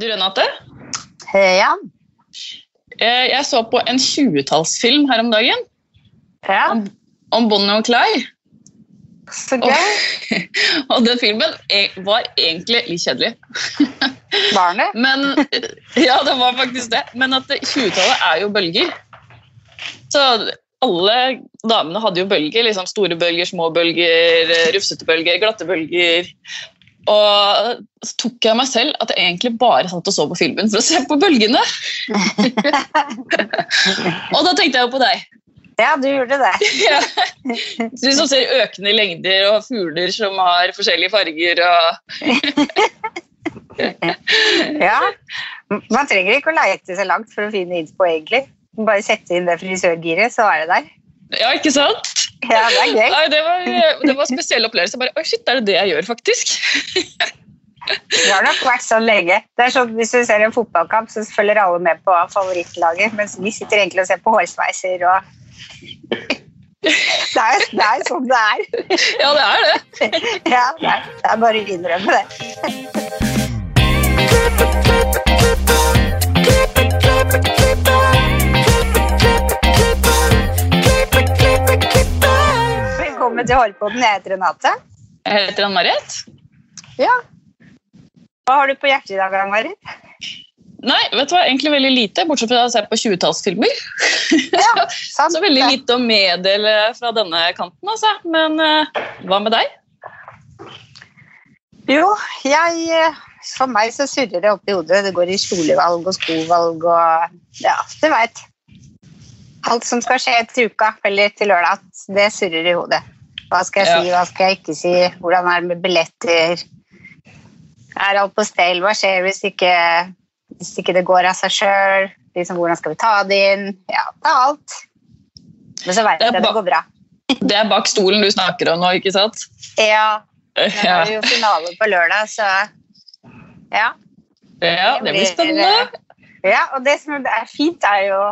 Du, Renate? Ja. Eh, Jeg så på en 20-tallsfilm her om dagen ja. om, om Bonnie og Clyde. Så gøy. og den filmen e- var egentlig litt kjedelig. Var Barnet. Men Ja, det var faktisk det. Men at 20-tallet er jo bølger. Så alle damene hadde jo bølger. liksom Store bølger, små bølger, rufsete bølger, glatte bølger. Og så tok jeg meg selv at jeg egentlig bare satt og så på filmen for å se på bølgene. og da tenkte jeg jo på deg. Ja, du gjorde det. Ja. Du som ser økende lengder og fugler som har forskjellige farger. og Ja. Man trenger ikke å leite så langt for å finne innspo, egentlig. Bare sette inn det frisørgiret, så er det der. Ja, ikke sant? Ja, det er gøy. Nei, det var, det var en spesiell opplevelse. Bare, Oi, shit, er det det jeg gjør, faktisk? Det har nok vært sånn lenge. Det er sånn, Hvis du ser en fotballkamp, så følger alle med på favorittlaget, mens vi sitter egentlig og ser på hårsveiser og Det er, det er sånn det er. Ja, det er det. Ja, det er, det er bare å innrømme det. Velkommen til. Jeg heter Renate. Jeg heter Ann-Marit. Ja. Hva har du på hjertet i dag, Ann-Marit? Nei, vet du hva, egentlig veldig lite, bortsett fra å se på 20-tallsfilmer. Ja, sant. Så veldig lite å meddele fra denne kanten, altså. Men eh, hva med deg? Jo, jeg eh, For meg så surrer det opp i hodet. Det går i skolevalg og skovalg og Ja, du veit. Alt som skal skje til uka eller til lørdag, det surrer i hodet. Hva skal jeg si, hva skal jeg ikke si? Hvordan er det med billetter? Er alt på stell? Hva skjer hvis ikke, hvis ikke det går av seg sjøl? Liksom, hvordan skal vi ta det inn? Ja, det er alt. Men så veit Det jeg det går bra. Det er bak stolen du snakker om nå, ikke sant? Ja, nå Ja, er det jo finale på lørdag, så ja. ja det blir spennende. Ja, og det som er fint, er jo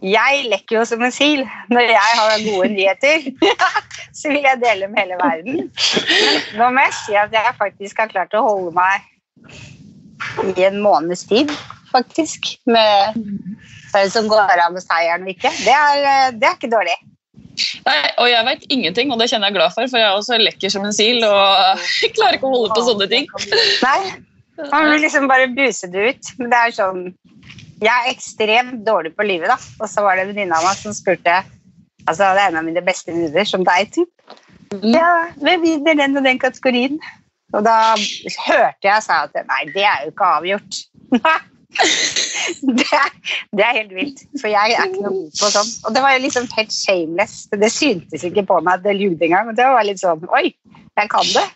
Jeg lekker jo som en sil. Når jeg har gode nyheter, så vil jeg dele med hele verden. Men nå må jeg si at jeg faktisk har klart å holde meg i en måneds tid, faktisk. Med hvem som går av med seieren og ikke. Det er, det er ikke dårlig. Nei, og jeg vet ingenting, og det kjenner jeg glad for, for jeg er også lekker som en sil og klarer ikke å holde på sånne ting. Nei, man vil liksom bare buse det ut. Men det er sånn Jeg er ekstremt dårlig på livet, da. Og så var det en venninne av meg som spurte Altså, det er en av mine beste venninner, som deg, typ. Ja, hvem vinner den og den kategorien? Og da hørte jeg sa at nei, det er jo ikke avgjort. det, er, det er helt vilt, for jeg er ikke noe god på sånn. Og det var jo liksom helt shameless. Det syntes ikke på meg at det ljude engang. Det var litt sånn Oi, jeg kan det.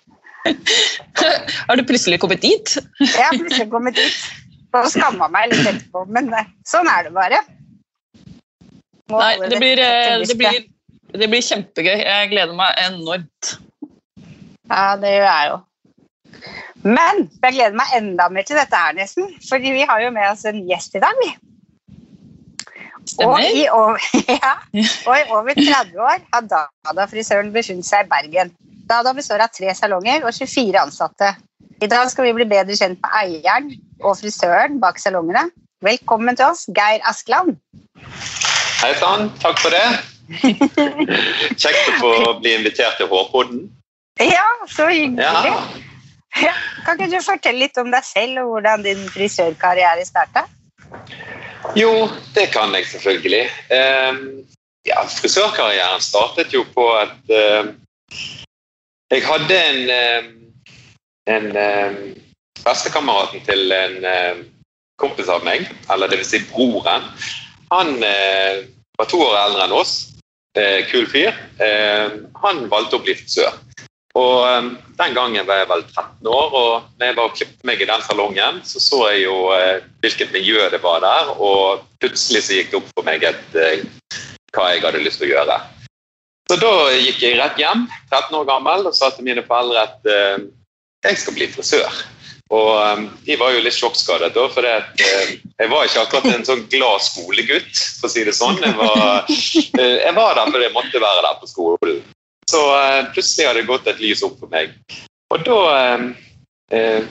Har du plutselig kommet dit? Jeg har plutselig kommet dit og skamma meg litt etterpå, men eh, sånn er det bare. Nei, det blir, eh, det blir, det blir kjempegøy. Jeg gleder meg enormt. Ja, det gjør jeg jo. Men jeg gleder meg enda mer til dette her, nesten. Fordi vi har jo med oss en gjest i dag, vi. Og i, over, ja, og i over 30 år har Dada-frisøren befunnet seg i Bergen. Dada består av tre salonger og 24 ansatte. I dag skal vi bli bedre kjent med eieren og frisøren bak salongene. Velkommen til oss, Geir Askeland. Hei sann, takk for det. Kjekt å få bli invitert til Hårpodden. Ja, så hyggelig. Ja. Kan ikke du fortelle litt om deg selv og hvordan din frisørkarriere starta? Jo, det kan jeg selvfølgelig. Ehm, ja, frisørkarrieren startet jo på at ehm, jeg hadde en, ehm, en bestekameraten til en kompis av meg, eller det vil si broren. Han eh, var to år eldre enn oss. Eh, kul fyr. Ehm, han valgte å bli frisør. Og eh, Den gangen var jeg vel 13 år, og når jeg var og klippet meg i den salongen, så så jeg jo eh, hvilket miljø det var der, og plutselig så gikk det opp for meg et, eh, hva jeg hadde lyst til å gjøre. Så da gikk jeg rett hjem, 13 år gammel, og sa til mine foreldre at eh, jeg skal bli frisør. Og eh, de var jo litt sjokkskadet, da, for jeg var ikke akkurat en sånn glad skolegutt, for å si det sånn. Jeg var, eh, jeg var der fordi jeg måtte være der på skolen. Så eh, plutselig hadde det gått et lys opp for meg. Og da eh, eh,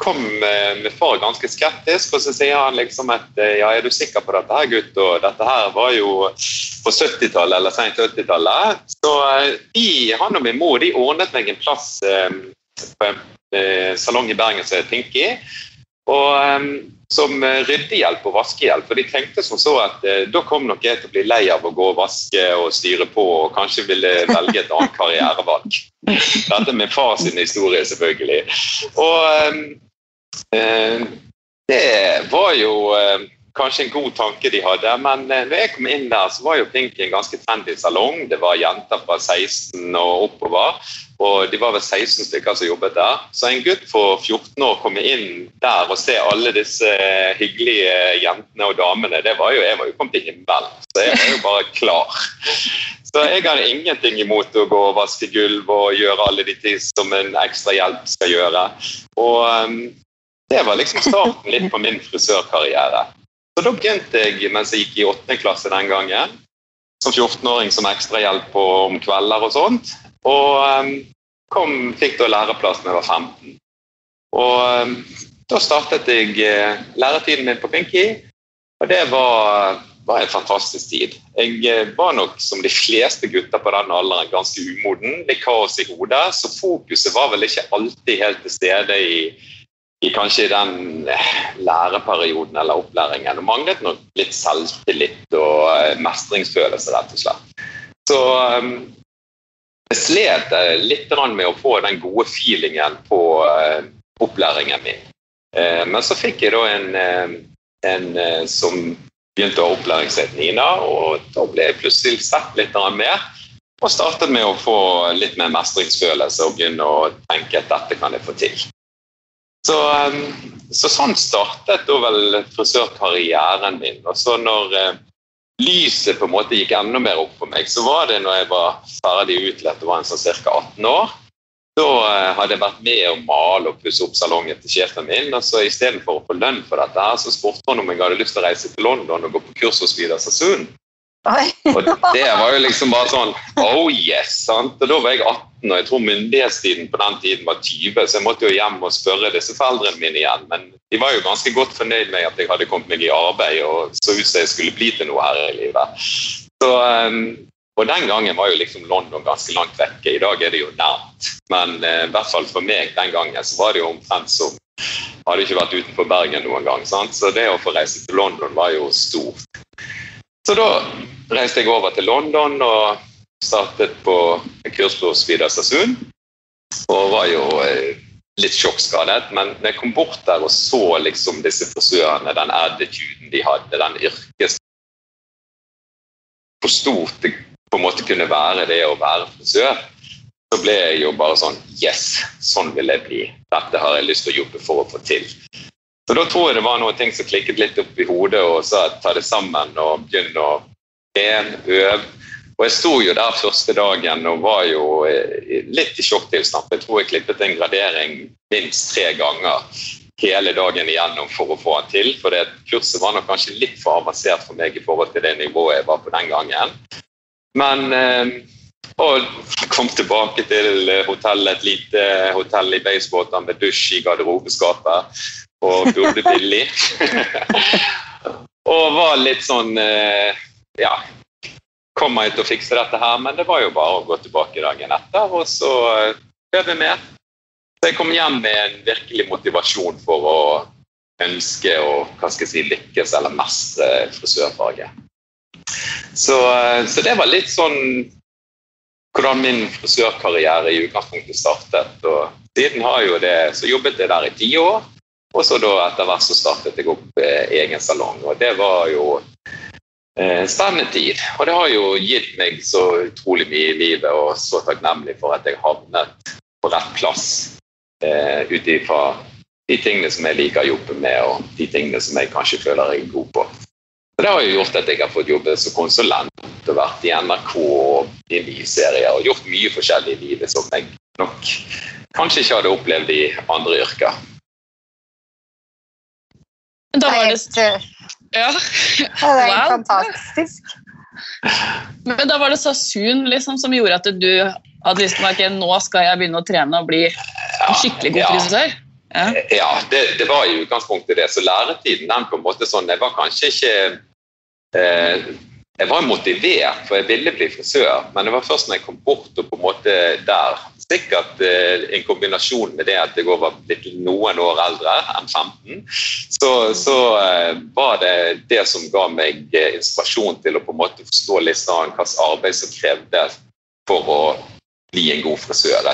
kom eh, min far ganske skeptisk, og så sier han liksom at eh, ja, er du sikker på dette her, gutt? Og dette her var jo på 70-tallet eller sent 80-tallet. Så de, han og min mor de ordnet meg en plass på en salong i Bergen som het Pinky. Og som ryddehjelp og vaskehjelp. For de tenkte som så at da kom nok jeg til å bli lei av å gå og vaske og styre på, og kanskje ville velge et annet karrierevalg. Dette med far sin historie, selvfølgelig. Og Eh, det var jo eh, kanskje en god tanke de hadde, men eh, når jeg kom inn der, så var jo Pink en ganske trendy salong. Det var jenter fra 16 og oppover, og de var vel 16 stykker som jobbet der. Så en gutt på 14 år komme inn der og se alle disse hyggelige jentene og damene, det var jo, jeg var jo kommet til himmelen. Så jeg var jo bare klar. Så jeg har ingenting imot å gå og vaske gulv og gjøre alle de ting som en ekstra hjelp skal gjøre. Og det var liksom starten litt på min frisørkarriere. Så Da begynte jeg mens jeg gikk i åttende klasse den gangen, som 14-åring som ekstrahjelp om kvelder og sånt. Og um, kom, fikk da læreplass da jeg var 15. Og um, da startet jeg uh, læretiden min på Pinky, og det var, var en fantastisk tid. Jeg uh, var nok, som de fleste gutter på den alderen, ganske umoden. Litt kaos i hodet, så fokuset var vel ikke alltid helt til stede i i kanskje den eh, læreperioden eller opplæringen. Og manglet nok litt selvtillit og eh, mestringsfølelse, rett og slett. Så um, jeg slet litt med å få den gode feelingen på opplæringen min. Men så fikk jeg da en, en som begynte å ha opplæring Nina, og da ble jeg plutselig sett litt mer. Og startet med å få litt mer mestringsfølelse og begynne å tenke at dette kan jeg få til. Så, um, så, sånn startet da vel frisørkarrieren min. Og så når eh, lyset på en måte gikk enda mer opp for meg, så var det når jeg var ferdig utlært og var en sånn ca. 18 år. Da eh, hadde jeg vært med å male og pusse opp salongen til sjefen min. og så Istedenfor å få lønn for dette, her, så spurte han om jeg hadde lyst til å reise til London og gå på kurs hos Vidar Sassoon. Og det var jo liksom bare sånn Oh yes! sant? Og Da var jeg 18, og jeg tror myndighetstiden på den tiden var 20, så jeg måtte jo hjem og spørre disse foreldrene mine igjen. Men de var jo ganske godt fornøyd med at jeg hadde kommet meg i arbeid og så ut som jeg skulle bli til noe her i livet. Så, um, og den gangen var jo liksom London ganske langt vekke. I dag er det jo nært. Men uh, i hvert fall for meg den gangen så var det jo omtrent som hadde ikke vært utenfor Bergen noen gang. Sant? Så det å få reise til London var jo stort. Så da reiste jeg over til London og startet på kurs hos Vidar Sassoon. Og var jo eh, litt sjokkskadet, men når jeg kom bort der og så liksom disse frisørene, den attituden de hadde, den yrkes... Hvor stort det på en måte kunne være det å være frisør, så ble jeg jo bare sånn Yes, sånn vil jeg bli. Dette har jeg lyst til å jobbe for å få til. Så Da tror jeg det var noen ting som klikket litt opp i hodet, og så ta det sammen og begynne å trene, øve. Og Jeg sto jo der første dagen og var jo eh, litt i sjokktilstand. Jeg tror jeg klippet en gradering minst tre ganger hele dagen igjennom for å få den til. For det kurset var nok kanskje litt for avansert for meg i forhold til det nivået jeg var på den gangen. Men eh, og kom tilbake til hotellet, et lite hotell i Beisbåter med dusj i garderobeskapet og burde billig. og var litt sånn eh, ja, kommer jeg til å fikse dette her? Men det var jo bare å gå tilbake dagen etter, og så øve vi mer. Så jeg kom hjem med en virkelig motivasjon for å ønske å hva skal jeg si, lykkes eller mestre frisørfaget. Så, eh, så, det var litt sånn hvordan min frisørkarriere i utgangspunktet startet. og Siden har jo det, så jobbet jeg der i ti år, og så da etter hvert så startet jeg opp eh, egen salong. og Det var jo Eh, spennende tid. Og det har jo gitt meg så utrolig mye i livet, og så takknemlig for at jeg havnet på rett plass eh, ut ifra de tingene som jeg liker å jobbe med, og de tingene som jeg kanskje føler jeg er god på. Og Det har jo gjort at jeg har fått jobbe som konsulent og vært i NRK og i nye serier og gjort mye forskjellig i livet som jeg nok kanskje ikke hadde opplevd i andre yrker. Da var det ja. det er wow. fantastisk. Men da var det Sasun liksom, som gjorde at du hadde lyst til å nå skal jeg begynne å trene og bli en skikkelig god frisør? Ja. Ja, det, det var i utgangspunktet det. Så læretiden den på en måte sånn Jeg var kanskje ikke eh, Jeg var motivert, for jeg ville bli frisør, men det var først når jeg kom bort og på en måte der Sikkert eh, en kombinasjon med det at jeg var blitt noen år eldre enn 15, så, så eh, var det det som ga meg eh, inspirasjon til å på en måte forstå litt sånn hvilket arbeid som krevdes for å bli en god frisør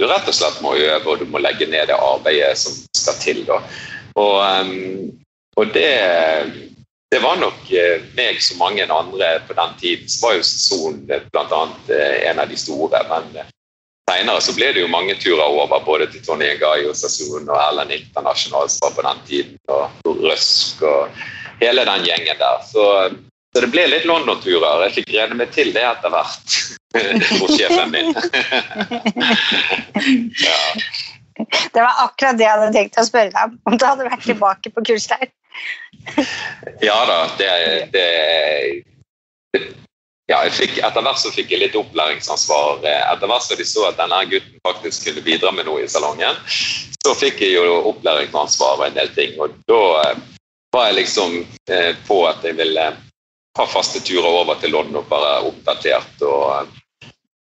du rett og slett må øve, og du må legge ned det arbeidet som skal til. Da. Og, og det, det, var nok meg som mange andre på den tiden. Så var jo Son bl.a. En av de store. Men seinere så ble det jo mange turer over, både til Tony Gai og Sassoon og Erlend som var på den tiden, og Røsk og hele den gjengen der. Så, så det ble litt London-turer. Jeg fikk rene meg til det etter hvert hos sjefen min. ja. Det var akkurat det jeg hadde tenkt å spørre deg om. Om du hadde vært tilbake på kursleir? ja da, det, det, ja, fikk, Etter hvert så fikk jeg litt opplæringsansvar. Etter hvert så de så at denne gutten faktisk kunne bidra med noe i salongen, så fikk jeg jo opplæringsansvar og en del ting. Og da eh, var jeg liksom eh, på at jeg ville ha faste turer over til London og bare oppdatert og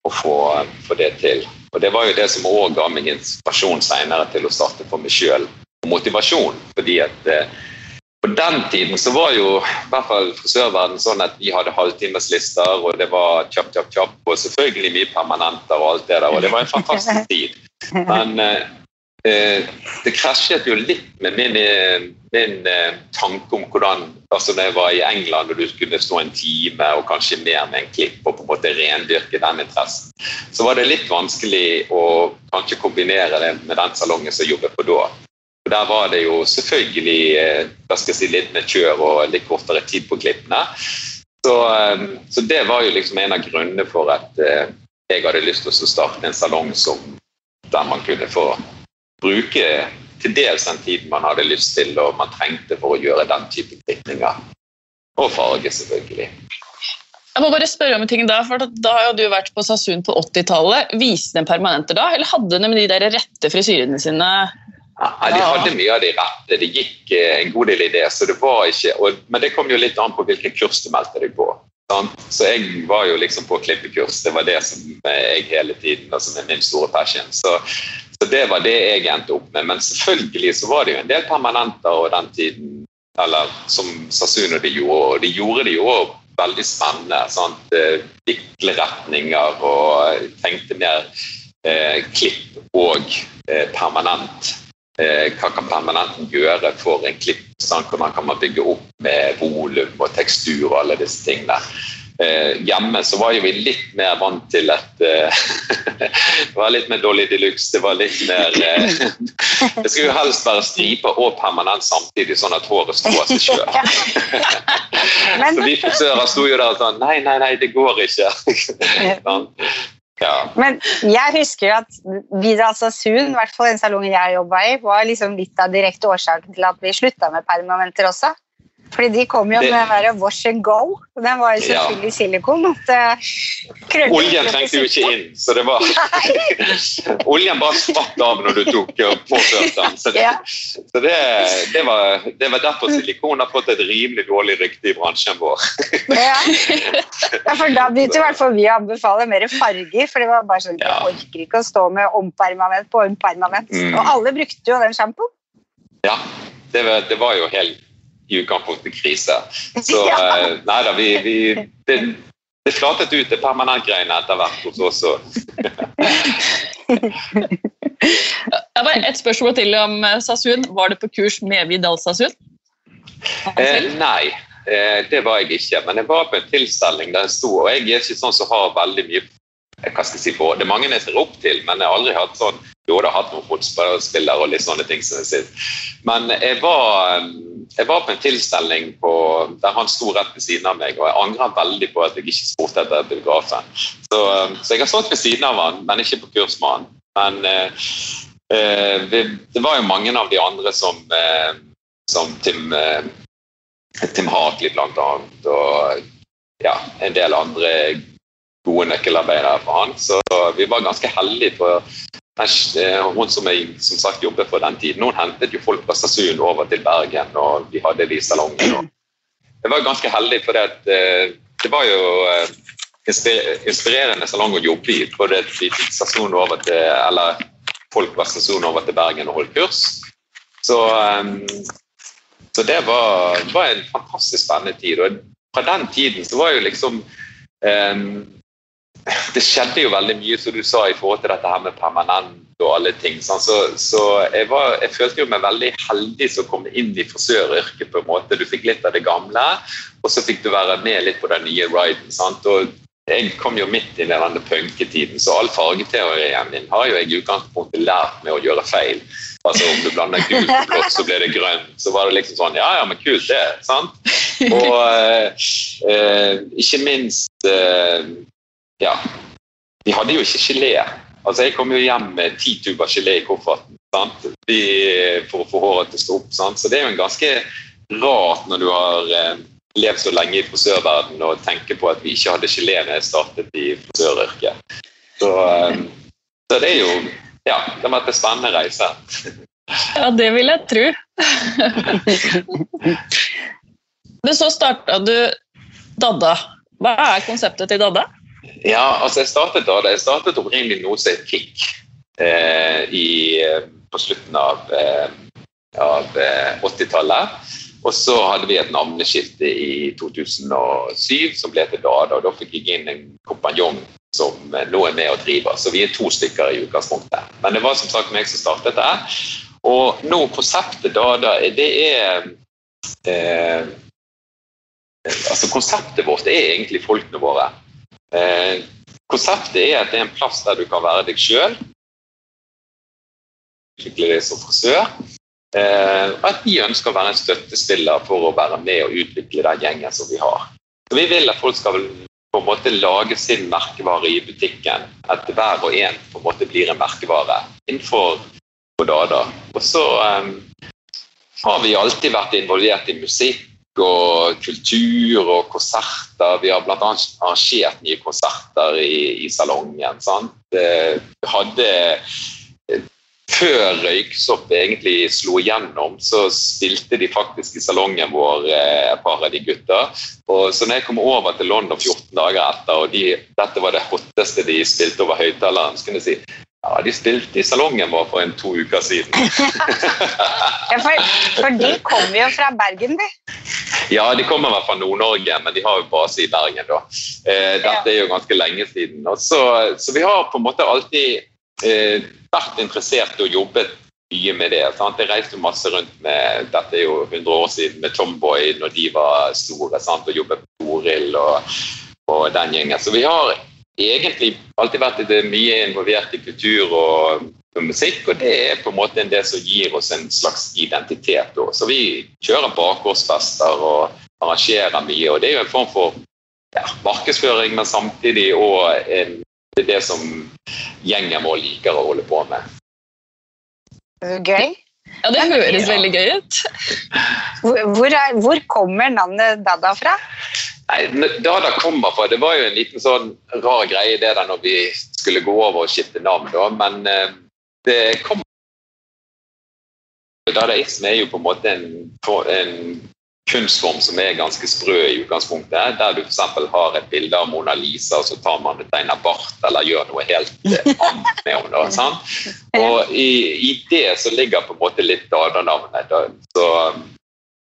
og få, få, det til. Og Det var jo det som òg ga meg inspirasjon senere til å starte for meg sjøl. Motivasjon. fordi at eh, på den tiden så var jo i hvert fall frisørverdenen sånn at vi hadde halvtimeslister, og det var kjapp, kjapp, kjapp, og selvfølgelig mye permanenter og alt det der, og det var en fantastisk tid. Men eh, Eh, det krasjet jo litt med min, eh, min eh, tanke om hvordan altså Når jeg var i England og du skulle stå en time og kanskje mer med en klipp og på en måte rendyrke den interessen, så var det litt vanskelig å kanskje kombinere det med den salongen som jobbet på da. Der var det jo selvfølgelig hva skal jeg si, litt med kjør og litt kortere tid på klippene. Så, så det var jo liksom en av grunnene for at jeg hadde lyst til å starte en salong som, der man kunne få bruke til dels den tiden man hadde lyst til og man trengte for å gjøre den type klipninger. Og farge, selvfølgelig. Jeg må bare spørre om en ting Da for da har du vært på Sasun på 80-tallet. Viste den permanenter da, eller hadde de de der rette frisyrene sine? Ja, de hadde mye av de rette. Det gikk eh, en god del i det. så det var ikke, og, Men det kom jo litt an på hvilken kurs du meldte deg på. Sant? Så jeg var jo liksom på klippekurs. Det var det som jeg hele tiden, og som er min store passion. Så så det var det jeg endte opp med. Men selvfølgelig så var det jo en del permanenter og den tiden eller som Sasuno de gjorde, og de gjorde det jo veldig spennende. Sant? Vikleretninger og tenkte mer eh, klipp og eh, permanent. Eh, hva kan permanenten gjøre for en klipp? Sant? Hvordan kan man bygge opp med volum og tekstur og alle disse tingene. Eh, hjemme så var jo vi litt mer vant til at eh, Det var litt mer Dolly de luxe. Det var litt mer eh, Det skulle jo helst være striper og permanent samtidig, sånn at håret sto av seg sjøl. så vi frisører sto jo der og sånn Nei, nei, nei, det går ikke. sånn. Ja. Men jeg husker at Vidal Sassoon, i hvert fall den salongen jeg jobba i, var liksom litt av direkte årsaken til at vi slutta med permanenter også. Fordi de kom jo det, med den der Wash and Go. Den var jo selvfølgelig ja. silikon. Oljen trengte jo ikke inn, så det var Oljen bare spratt av når du tok og påførte den. Så, det, ja. så det, det, var, det, var, derfor silikon har fått et rimelig dårlig rykte i bransjen vår. ja. ja, for da begynte i hvert fall vi å anbefale mer farger, for det var bare sånn, jeg orker ikke å stå med ompermanent på ompermanent. Mm. Og alle brukte jo den sjampoen. Ja, det var, det var jo helt i utgangspunktet krise. Så ja. Eh, nei da, vi, vi det, det, flatet ut, det permanentgreiene etter hvert hos oss òg. et spørsmål til om eh, Sasun. Var du på kurs med Vidal Sasun? Eh, nei, eh, det var jeg ikke. Men jeg var på en tilstelning der jeg sto, og jeg er ikke sånn som har veldig mye hva skal jeg si på, Det er mange jeg ser opp til, men jeg har aldri hatt sånn Jo, har hatt noen fotballspillere og litt sånne ting. som jeg sier. Men jeg var jeg var på en tilstelning på, der han sto rett ved siden av meg, og jeg angrer veldig på at jeg ikke spurte etter biografen. Så, så, jeg har stått ved siden av han, men ikke på kurs med han. Men eh, vi, det, var jo mange av de andre som, eh, som Tim, eh, Tim Hartley blant annet, og ja, en del andre gode nøkkelarbeidere for han. Så vi var ganske heldige på, eh, hun som, jeg, som sagt jobbet for den tiden, hun hentet jo folk fra Stasun over til Bergen, og vi hadde de i salongen. Jeg var ganske heldig, for det, eh, det var jo eh, inspirerende salong å jobbe i. For det, vi fikk stasjonen over til, eller folk fra stasjonen over til Bergen og holdt kurs. Så, så det var, var, en fantastisk spennende tid. Og fra den tiden så var jo liksom um, det skjedde jo veldig mye, som du sa, i forhold til dette her med permanent og alle ting. Sånn. Så, så jeg, var, jeg, følte jo meg veldig heldig som kom inn i frisøryrket. på en måte. Du fikk litt av det gamle, og så fikk du være med litt på den nye riden. Sant? Og jeg kom jo midt inn i denne punketiden, så all fargeteorien min har jo jeg i utgangspunktet lært med å gjøre feil. Altså Om du blander gult og blått, så blir det grønt. Så var det liksom sånn Ja, ja, men kult, det. sant? Og eh, eh, ikke minst eh, ja, de hadde jo ikke gelé. Altså, jeg kom jo hjem med ti tuber gelé i kofferten de, for å få håret til å stå opp. Sant? Så det er jo en ganske rart når du har eh, levd så lenge i frisørverdenen og tenker på at vi ikke hadde gelé når jeg startet i frisøryrket. Så, eh, så, det er jo Ja, det har vært en spennende reise. Ja, det vil jeg tro. Men så starta du Dadda. Hva er konseptet til Dadda? Ja, altså jeg startet da, jeg startet opprinnelig noe som het Kick eh, i, eh, på slutten av, eh, av 80-tallet. Eh, og så hadde vi et navneskifte i 2007 som ble til Dada. og Da fikk jeg inn en kompanjong som nå er med og driver. Så vi er to stykker i utgangspunktet. Men det var som sagt meg som startet det. Og nå konseptet Dada, det er eh, Altså Konseptet vårt er egentlig folkene våre. Eh, konseptet er at det er en plass der du kan være deg sjøl. Utvikle deg som. Eh, og at vi ønsker å være en støttespiller for å være med og utvikle den gjengen som vi har. Så vi vil at folk skal på en måte lage sin merkevare i butikken. At hver og en på en måte blir en merkevare innenfor Dada. Og så eh, har vi alltid vært involvert i musikk og kultur og konserter. Vi har bl.a. arrangert nye konserter i, i salongen. Sant? Vi hadde før Røyksopp egentlig slo igjennom, så spilte de faktisk i salongen vår, eh, et par av de gutta. Og så når jeg kom over til London 14 dager etter, og de, dette var det hotteste de spilte over høyttaleren, så kunne jeg si ja, de spilte i salongen vår for en to uker siden. ja, for, for, de kommer jo fra Bergen, de? Ja, de kommer vel fra Nord-Norge, men de har jo base i Bergen, da. Eh, dette er jo ganske lenge siden. Så, så, vi har på en måte alltid eh, vært interessert og jobbet mye med det. Sant? Jeg reiste masse rundt med dette er jo 100 år siden med Tomboy når de var store, sant? og jobbet med Toril og, og den gjengen. Så vi har egentlig alltid vært mye involvert i kultur og, musikk, og det er på en måte det som gir oss en slags identitet. Også. Så vi kjører bakgårdsfester og arrangerer mye, og det er jo en form for ja, markedsføring, men samtidig òg det det som gjengen vår liker å holde på med. Gøy. Ja, det høres veldig gøy ut. Hvor, er, hvor kommer navnet Dada fra? Nei, Dada kommer fra Det var jo en liten sånn rar greie det da når vi skulle gå over og skifte navn, da. Men eh, det kommer Dadaisme er jo på en måte en, en, kunstform som er ganske sprø i utgangspunktet. Der du f.eks. har et bilde av Mona Lisa, og så tar man et tegner bart eller gjør noe helt eh, annet med henne. Sant? Og i, i, det så ligger på en måte litt Dada-navnet. Så,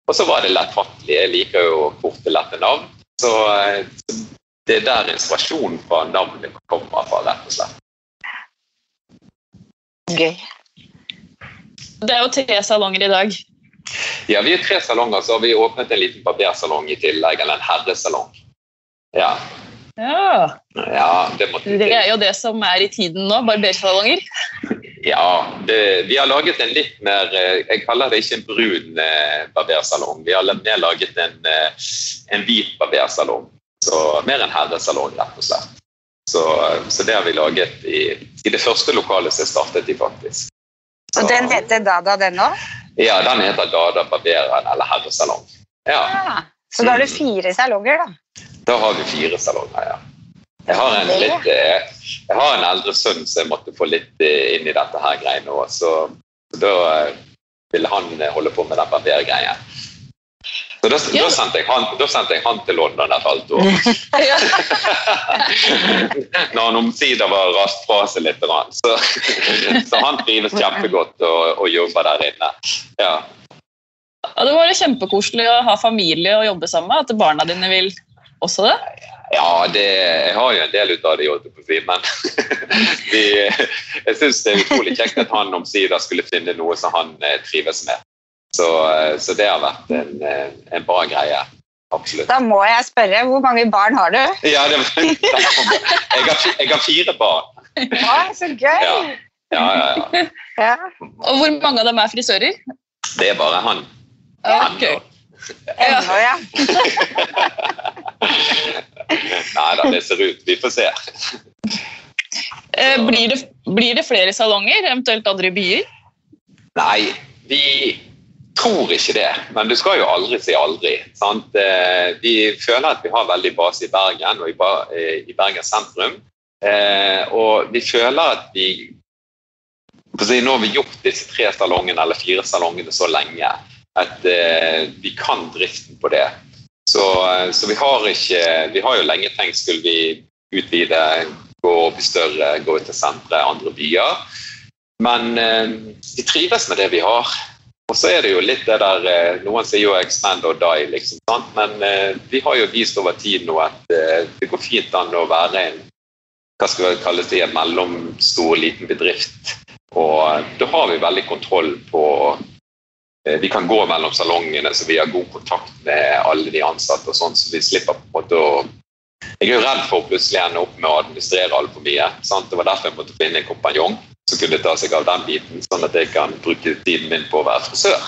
og så var det lettfattelig. Jeg liker jo korte, lette navn. Så så det er der inspirasjonen fra navnet kommer fra, rett og slett. Gøy. Det er jo tre salonger i dag. Ja, vi er tre salonger, så har vi åpnet en liten barbersalong i tillegg, eller en herresalong. Ja. Ja. ja det, det, er jo det som er i tiden nå, barbersalonger. Ja, det, vi har laget en litt mer eh, Jeg kaller det ikke en brun eh, barbersalong. Vi har mer laget en, eh, en hvit barbersalong. Så mer en herresalong, rett og slett. Så, så, det har vi laget i, i det første lokalet som jeg startet i, faktisk. Så, og den heter Dada, den òg? Ja, den heter Dada Barberen, eller herresalong. Ja. ja. Så da har du fire salonger, da? Da har vi fire salonger, ja. Jeg har en, litt, eh, jeg har en eldre sønn som jeg måtte få litt eh, inn i dette her greiene òg. Så, da vil ville han eh, holde på med den barbergreien. Så da, Ja. da, sendte han, da sendte jeg han til London et halvt år. Når han omsider var rast fra seg litt. Så, så han trives kjempegodt og, og jobber der inne. Ja. Ja, det var jo kjempekoselig å ha familie og jobbe sammen med. At barna dine vil også det. Ja, det, jeg har jo en del ut av det, holdt på å si, men vi, jeg syns det er utrolig kjekt at han omsider skulle finne noe som han eh, trives med. Så, eh, så det har vært en, eh, en bra greie. Absolutt. Da må jeg spørre, hvor mange barn har du? Ja, det, jeg, har, jeg har fire barn. Ja, så gøy! Ja. Ja, ja, ja. Ja. Og hvor mange av dem er frisører? Det er bare han. Ja, Han, okay. Ennå, ja. Nei da, det ser ut. Vi får se. Eh, Blir det, blir det flere salonger, eventuelt andre byer? Nei, vi tror ikke det. Men du skal jo aldri si aldri. Sant? Eh, Vi føler at vi har veldig base i Bergen og i eh, Bergen sentrum. Eh, Og vi føler at vi Nå har vi gjort disse tre salongene eller fire salongene så lenge at vi kan driften på det. Så, så vi har ikke Vi har jo lenge tenkt skulle vi utvide, gå opp i større, gå ut til sentre, andre byer. Men vi trives med det vi har. Og så er det jo litt det der eh, Noen sier jo 'expand or die', liksom. Sant? Men eh, vi har jo vist over tid nå at eh, det går fint an å være en hva skal vi kalle det, en mellomstor, liten bedrift. Og da har vi veldig kontroll på Vi kan gå mellom salongene, så vi har god kontakt med alle de ansatte. og sånn, Så vi slipper på en måte å Jeg er jo redd for å plutselig ende opp med å administrere altfor mye. Sant? Det var derfor jeg måtte finne en kompanjong som kunne ta seg av den biten, sånn at jeg kan bruke tiden min på å være frisør.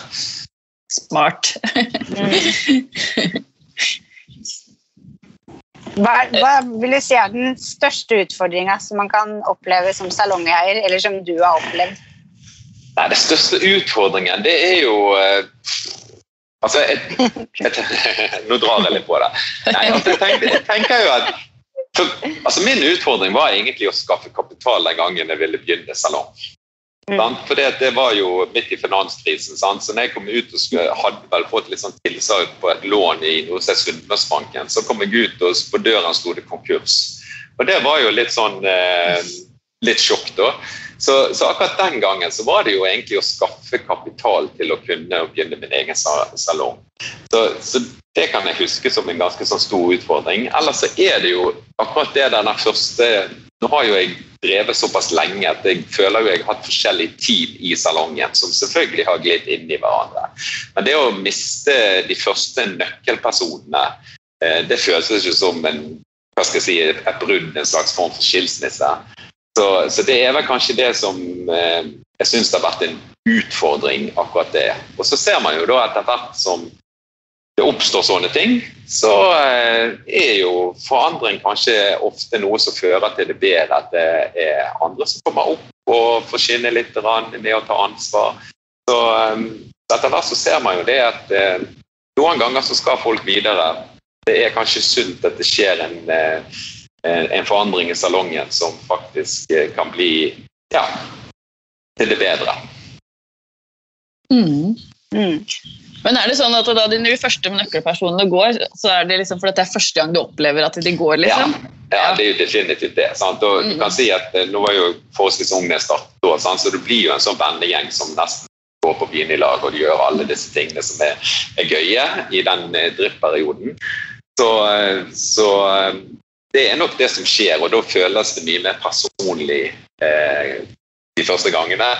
Smart. Hva, hva vil du si er den største utfordringa som man kan oppleve som salongeier, eller som du har opplevd? Nei, Den største utfordringen, det er jo eh, Altså, jeg, jeg, Nå drar jeg litt på det. Nei, altså, jeg, tenker, jeg tenker jo at for, altså, Min utfordring var egentlig å skaffe kapital den gangen jeg ville begynne salong. Mm. For det, det var jo midt i finanskrisen, sant? så når jeg kom ut og skulle, hadde vel fått litt sånn tilsagn på et lån i noe som er Sunnmørsbanken, så kom jeg ut, og på døren sto det konkurs. Og det var jo litt sånn eh, litt sjokk, da. Så, så akkurat den gangen så var det jo egentlig å skaffe kapital til å kunne begynne min egen salong. Så, så det kan jeg huske som en ganske sånn stor utfordring. Ellers så er det jo akkurat det den første Nå har jo jeg drevet såpass lenge at jeg føler jo jeg har hatt forskjellig team i salongen som selvfølgelig har glidd inn i hverandre. Men det å miste de første nøkkelpersonene, eh, det føles ikke som en hva skal jeg si, et brudd, en slags form for skilsmisse. Så, så det er vel kanskje det som eh, jeg syns har vært en utfordring, akkurat det. Og så ser man jo da etter hvert som det oppstår sånne ting, så eh, er jo forandring kanskje ofte noe som fører til det bedre. At det er andre som kommer opp og får skinne litt med å ta ansvar. Så eh, etter hvert så ser man jo det at eh, noen ganger så skal folk videre. Det er kanskje sunt at det skjer en, eh, en en forandring i salongen som faktisk eh, kan bli ja, til det bedre. Mm. Mm. Men er det sånn at da de første nøkkelpersonene går, så er det liksom fordi det er første gang du opplever at de går, liksom? Ja, det er jo definitivt det. Sant? Og du Mm. kan si at eh, Nå var jo forholdsvis ung da jeg startet, så du blir jo en sånn vennegjeng som nesten går på byen i lag og gjør alle disse tingene som er, er gøye i den eh, driftperioden. Så, eh, så eh, det er nok det som skjer, og da føles det mye mer personlig eh, de første gangene.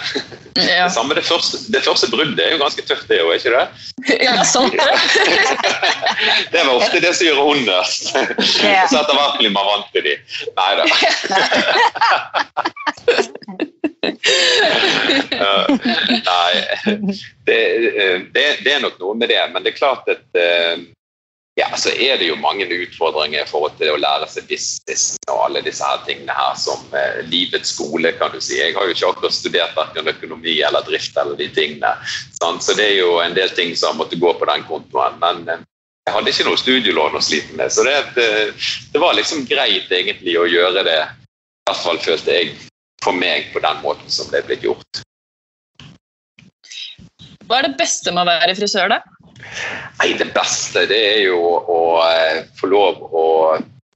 Ja, Det samme det første, det første bruddet er jo ganske tøft, det òg, ikke det? ja sant det. Det var ofte det som gjør ondest. Ja. Så etter hvert blir man vant til de. Nei da. Nei, det, det, det er nok noe med det. Men det er klart at eh, ja, så er det jo mange utfordringer i forhold til å lære seg business og alle disse her tingene her som eh, livets skole, kan du si. Jeg har jo ikke akkurat studert verken økonomi eller drift eller de tingene. Sant? Så det er jo en del ting som har måttet gå på den kontoen. Men, eh, jeg hadde ikke noe studielån å slite med. Så det, det, det, var liksom greit egentlig å gjøre det, i hvert fall følte jeg, for meg på den måten som det ble gjort. Hva er det beste med å være frisør, da? Nei, Det beste det er jo å eh, få lov å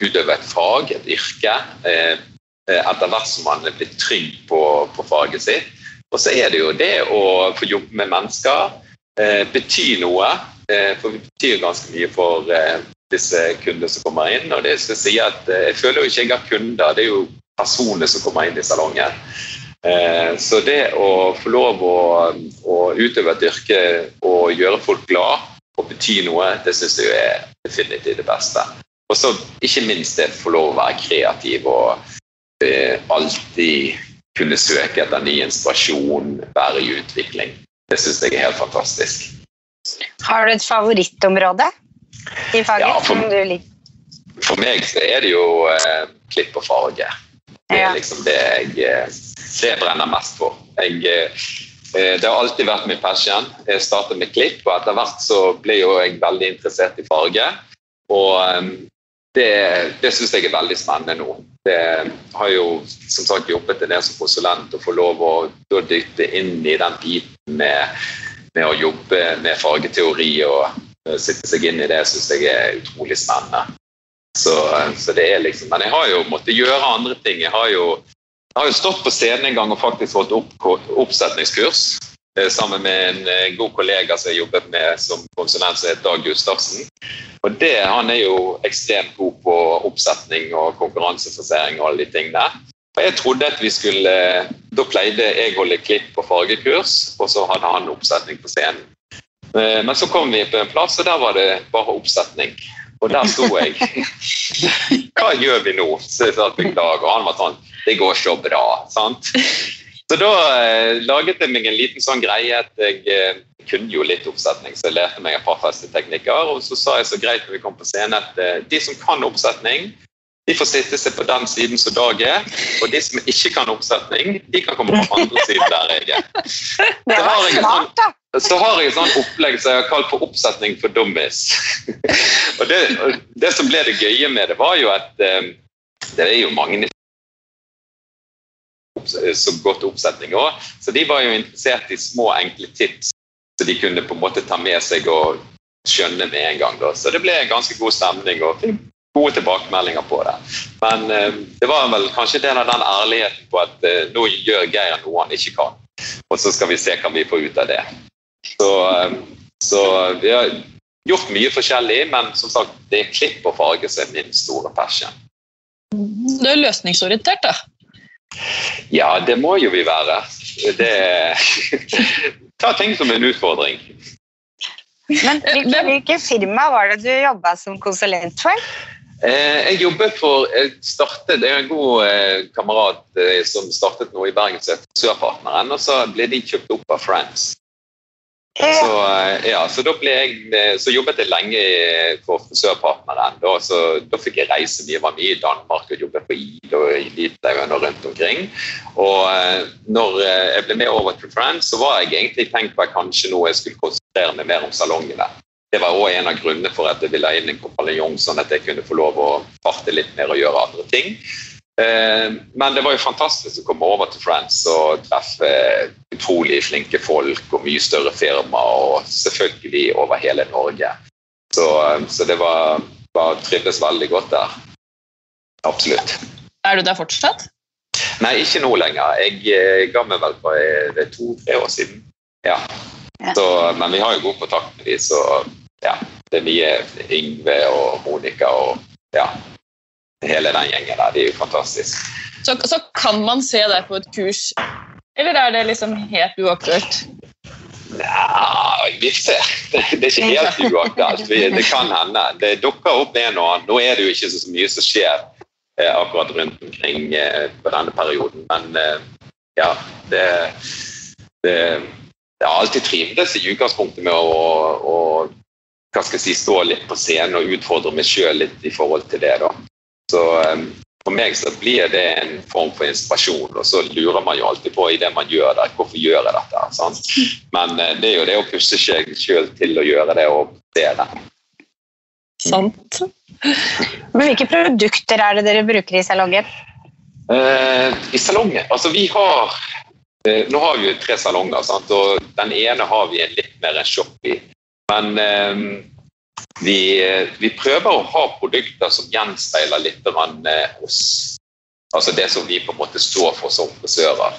utøve et fag, et yrke, eh, etter hvert som man er blitt trygg på, på faget sitt. Og så er det jo det å få jobbe med mennesker, eh, betyr noe. Eh, for det betyr ganske mye for eh, disse kundene som kommer inn. Og det skal jeg si at eh, jeg føler jo ikke jeg har kunder, det er jo personer som kommer inn i salongen. Eh, så det å få lov å, å utøve et yrke og gjøre folk glad og bety noe, det syns jeg er definitivt det beste. Og så ikke minst det å få lov å være kreativ og eh, alltid kunne søke etter ny inspirasjon, være i utvikling. Det syns jeg er helt fantastisk. Har du et favorittområde i faget ja, for, som du liker? For meg så er det jo eh, klipp og farge. Det er liksom det jeg, eh, det brenner mest for. Jeg, eh, det har alltid vært min passion. Jeg startet med klipp, og etter hvert så ble jo jeg veldig interessert i farge. Og eh, det, det syns jeg er veldig spennende nå. Det har jo som sagt jobbet en del som konsulent og få lov å dytte inn i den biten med med å jobbe med fargeteori og uh, sitte seg inn i det, syns jeg er utrolig spennende. Så, så, det er liksom, Men jeg har jo måttet gjøre andre ting. Jeg har jo, har jo stått på scenen en gang og faktisk fått opp, oppsetningskurs uh, sammen med en god kollega som jeg jobbet med som konsulent, som heter Dag Gustavsen. Og det, Han er jo ekstremt god på oppsetning og konkurransefasering og alle de tingene. Og Jeg trodde at vi skulle Da pleide jeg å holde klipp på fargekurs, og så hadde han oppsetning på scenen. Eh, men så kom vi på en plass, og der var det bare oppsetning. Og der sto jeg. Hva gjør vi nå? Så jeg sa beklager. Og han var sånn Det går så bra. sant? Så da eh, laget jeg meg en liten sånn greie at jeg eh, kunne jo litt oppsetning, så jeg lærte meg et par festeteknikker. Og så sa jeg så greit når vi kom på scenen at eh, de som kan oppsetning, de får sitte seg på den siden som Dag er, og de som ikke kan oppsetning, de kan komme på andre siden der jeg er. Så har jeg, da. så har jeg et sånt opplegg som jeg har kalt for 'oppsetning for dummies'. Og det, det, som ble det gøye med det, var jo at eh, det er jo mange så godt oppsetning òg, så de var jo interessert i små, enkle tips så de kunne på en måte ta med seg og skjønne med en gang. Da. Så det ble en ganske god stemning. og gode tilbakemeldinger på det. Men eh, det var vel kanskje del av den ærligheten på at eh, nå gjør Geir noe han ikke kan. Og så skal vi se hva vi får ut av det. Så, eh, så vi har gjort mye forskjellig, men som sagt, det er klipp og farge som er min store passion. Du er løsningsorientert, da? Ja, det må jo vi være. Det Ta ting som en utfordring. Men hvilke, hvilke firma var det du jobba som konsulent for? Eh, jeg jobber for jeg startet, jeg er en god eh, kamerat eh, som startet noe i Bergen som heter Sørpartneren, og så ble de kjøpt opp av Friends. Så, ja, så da ble jeg, så jobbet jeg lenge for Frisørpartneren. Da, så, da fikk jeg reise mye. Var mye i Danmark og jobbet på ID og i Litauen og rundt omkring. Og når jeg ble med over til France, så var jeg egentlig tenkt på at kanskje nå jeg skulle konsentrere meg mer om salongene det var òg en av grunnene for at jeg ville ha inn en kompanjong, sånn at jeg kunne få lov å farte litt mer og gjøre andre ting. Eh, men det var jo fantastisk å komme over til France og treffe utrolig flinke folk og mye større firma, og selvfølgelig over hele Norge. Så, eh, så det var, var trivdes veldig godt der. Absolutt. Er du der fortsatt? Nei, ikke nå lenger. Jeg eh, ga meg vel for to-tre år siden. Ja. Så, men vi har jo god kontakt med dem, så ja, det er mye Yngve og Monica og ja, hele den gjengen der. De er jo fantastiske. Så, så, kan man se deg på et kurs, eller er det liksom helt uaktuelt? Nei, vi ser. Det, det er ikke helt uaktuelt. Det kan hende. Det dukker opp en og annen. Nå er det jo ikke så mye som skjer eh, akkurat rundt omkring eh, på denne perioden, men eh, ja, det, det det har alltid trivdes i utgangspunktet med å, å jeg si, stå litt på scenen og utfordre meg sjøl litt i forhold til det. da. Så um, For meg så blir det en form for inspirasjon, og så lurer man jo alltid på i det man gjør der, hvorfor gjør jeg dette. sant? Men uh, det er jo det å pusse seg sjøl til å gjøre det og se det. Sant. Men hvilke produkter er det dere bruker i salongen? Eh, I salongen Altså, vi har eh, Nå har vi jo tre salonger, sant? og den ene har vi en litt mer en shop i. Men eh, vi, vi, prøver å ha produkter som gjenspeiler litt eh, oss. Altså det som vi på en måte står for som frisører.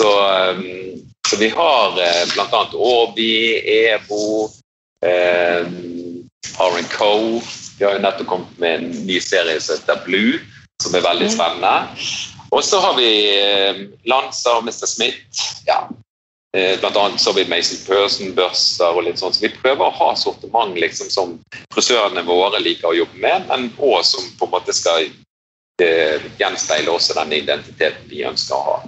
Så, eh, så vi har eh, bl.a. Orbi, EBO, eh, R&Co. Vi har jo nettopp kommet med en ny serie som heter Blue, som er veldig spennende. Og så har vi eh, Lanza og Mr. Smith. Ja. Eh, annet så har vi Mason Person-børser og litt sånn. Så vi prøver å ha sortiment liksom, som frisørene våre liker å jobbe med, men òg som på en måte skal eh, gjenspeile også den identiteten vi ønsker å ha.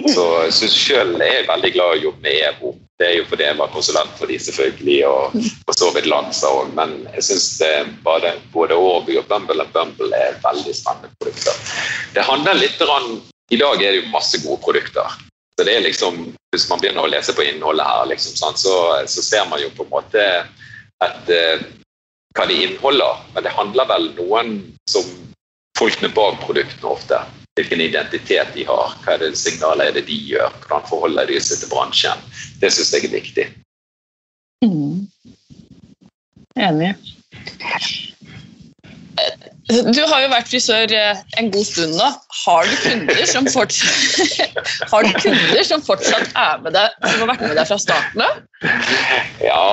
Så, jeg selv er jeg veldig glad i å jobbe med EVO. Det er jo fordi jeg var konsulent for de selvfølgelig, og for så vidt Lanza òg. Men jeg syns både, både Årby og Bumble og Bumble er veldig spennende produkter. Det handler litt om, I dag er det jo masse gode produkter. Så det er liksom, Hvis man begynner å lese på innholdet her, liksom, så, så, ser man jo på en måte at, uh, hva de inneholder. Men det handler vel noen som folkene bak produktene ofte hvilken identitet de har, hva er det signalet er det de gjør, hvordan forholder de seg til bransjen. Det syns jeg er viktig. Mm. Enig. Du har jo vært frisør eh, en god stund nå. Har du kunder som fortsatt, har du kunder som fortsatt er med deg, som har vært med deg fra starten av? Ja,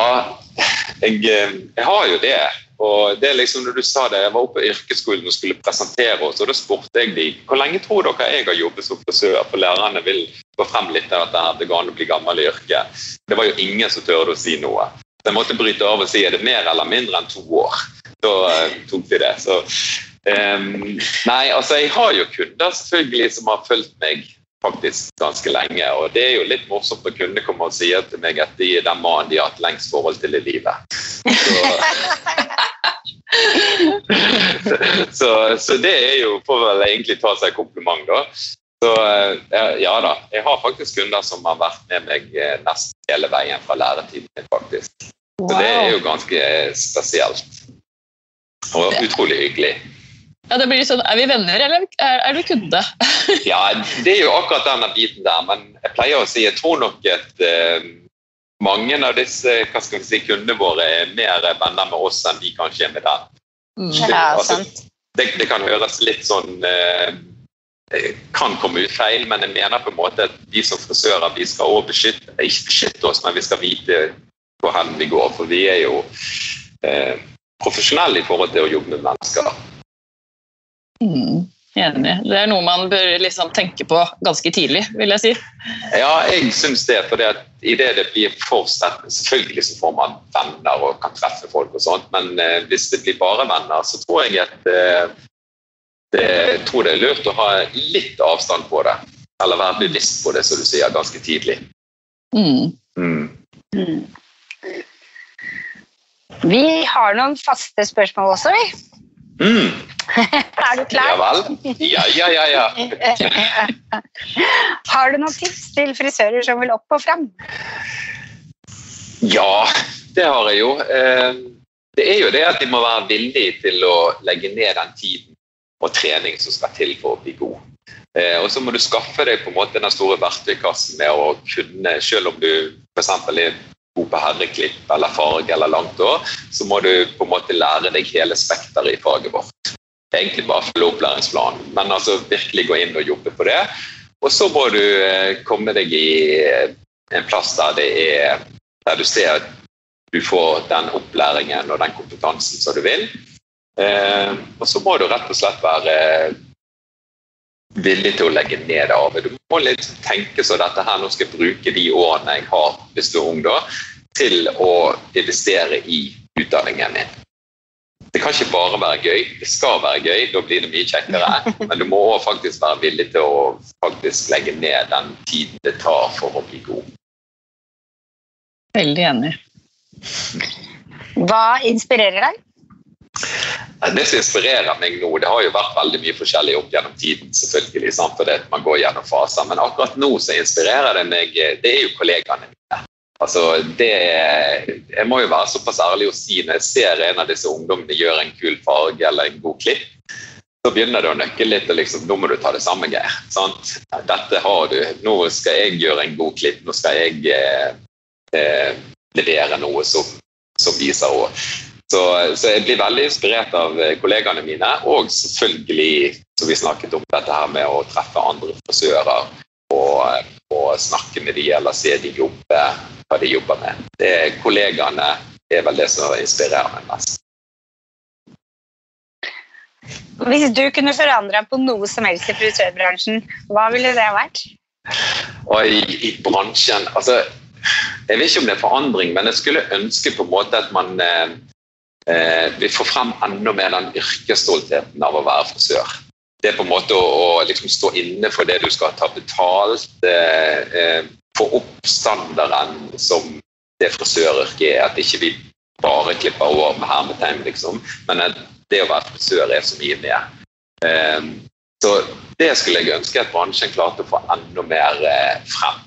jeg, eh, jeg, har jo det. Og det er liksom når du sa det, Jeg var oppe på yrkesskolen og skulle presentere oss, og da spurte jeg de, hvor lenge tror dere jeg har jobbet som frisør, for lærerne vil gå frem litt av dette her, det går an å bli gammel i yrket. Det var jo ingen som turte å si noe. Så jeg måtte bryte av og si er det mer eller mindre enn to år. Da uh, tok de det. Så um, Nei, altså jeg har jo kunder selvfølgelig som har fulgt meg faktisk ganske lenge. Og det er jo litt morsomt når kunder kommer og sier til meg at de er den mannen de har hatt lengst forhold til i livet. Så, så, så, det er jo får vel egentlig ta seg kompliment, da. Så ja da, jeg har faktisk kunder som har vært med meg eh, nesten hele veien fra læretiden min, faktisk. Så det er jo ganske spesielt. Og utrolig hyggelig. Ja, det blir sånn, Er vi venner, eller er, er du kunde? ja, det er jo akkurat denne biten der. Men jeg pleier å si jeg tror nok at uh, mange av disse hva skal vi si, kundene våre er mer venner med oss enn de kanskje er med dem. Mm. Ja, altså, det, det, kan høres litt sånn uh, kan komme ut feil, men jeg mener på en måte at vi som frisører vi skal også beskytte, ikke beskytte oss, men vi skal vite hvor hen vi går. For vi er jo uh, profesjonelle i forhold til å jobbe med mennesker. Mm, enig. Det er noe man bør liksom tenke på ganske tidlig, vil jeg si. Ja, jeg syns det. For idet det blir for sterkt Selvfølgelig så får man venner og kan treffe folk og sånt, men eh, hvis det blir bare venner, så tror jeg at eh, det, jeg tror det er lurt å ha litt avstand på det. Eller være bevisst på det, som du sier, ganske tidlig. Mm. Mm. Vi har noen faste spørsmål også, vi. Mm. er du klar? Ja vel. Ja, ja, ja. ja. har du noen tips til frisører som vil opp og fram? Ja, det har jeg jo. Eh, det er jo det at de må være villige til å legge ned den tiden og trening som skal til for å bli god. Eh, og så må du skaffe deg på en måte den store verktøykassen med å kunne, selv om du f.eks. er god på herreklipp eller farge eller langt år, så må du på en måte lære deg hele spekteret i faget vårt. Egentlig bare følge opplæringsplanen, men altså virkelig gå inn og jobbe på det. Og så må du eh, komme deg i eh, en plass der, det er, der du ser at du får den opplæringen og den kompetansen som du vil. Eh, og så må du rett og slett være villig til å legge ned arbeid. Du må litt tenke så dette her, nå skal jeg bruke de årene jeg har hvis du er ung, da, til å investere i utdanningen min. Det kan ikke bare være gøy, det skal være gøy, da blir det mye kjekkere. Men du må faktisk være villig til å faktisk legge ned den tiden det tar for å bli god. Veldig enig. Hva inspirerer deg? Det som inspirerer meg nå, det har jo vært veldig mye forskjellig opp gjennom tiden, selvfølgelig, sant? fordi man går gjennom faser. Men akkurat nå så inspirerer det meg Det er jo kollegaene mine. Altså, det, jeg må jo være såpass ærlig å si når jeg ser en av disse ungdommene gjøre en kul farge eller en god klipp, så begynner det å nøkke litt. og liksom, Nå må du ta det samme, Geir. Sant? Dette har du. Nå skal jeg gjøre en god klipp. Nå skal jeg eh, eh, levere noe som, som viser òg. Så, så, jeg blir veldig inspirert av kollegaene mine, og selvfølgelig, som vi snakket om, dette her med å treffe andre frisører og, og snakke med dem eller se de jobbe hva de jobber med. Det kollegaene er vel det som inspirerer meg mest. Hvis du kunne forandra på noe som helst i frisørbransjen, hva ville det vært? Og i, i, bransjen Altså, jeg vet ikke om det er forandring, men jeg skulle ønske på en måte at man eh, eh får få frem enda mer den yrkesstoltheten av å være frisør. Det er på en måte å, å liksom stå inne for det du skal ta betalt. Eh, eh få opp standarden som det frisøryrket er. At ikke vi bare klipper over med hermetegn, liksom. Men det å være frisør er så mye mer. Eh, så det skulle jeg ønske at bransjen klarte å få enda mer eh, frem.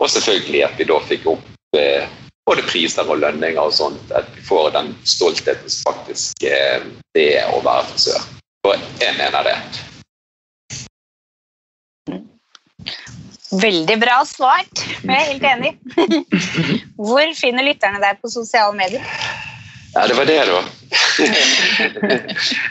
Og selvfølgelig at vi da fikk opp eh, både priser og lønninger og sånt. At vi får den stoltheten som faktisk eh, det er å være frisør. Og jeg mener det. Veldig bra svart. Jeg er helt enig. Hvor finner lytterne deg på sosiale medier? Ja, det var det, da.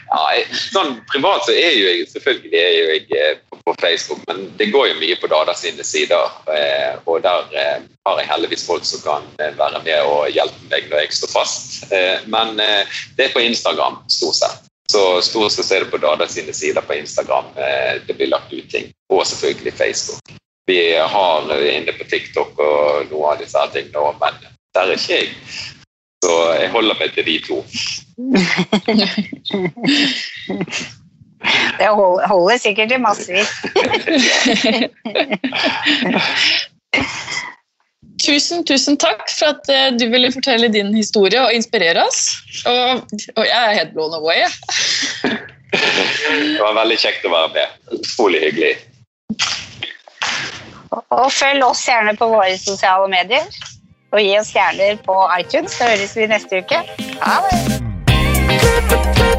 ja, sånn Privat så er jo jeg selvfølgelig er jo jeg eh, på Facebook, men det går jo mye på Dada sine sider. Eh, og der eh, har jeg heldigvis folk som kan være med og hjelpe meg når jeg står fast. Men det er på Instagram, stort sett. Så stort sett er det på Dada sine sider på Instagram det blir lagt ut ting. Og selvfølgelig Facebook vi har inne på TikTok og noen av disse her òg, men der er ikke jeg. Så jeg holder meg til de to. Det holder sikkert i massevis. Tusen, tusen takk for at eh, du ville fortelle din historie og inspirere oss. Og, og jeg er helt blown away. Det var veldig kjekt å være med. Utrolig hyggelig. Og følg oss gjerne på våre sosiale medier. Og gi oss stjerner på iTunes, så høres vi neste uke. Ha det!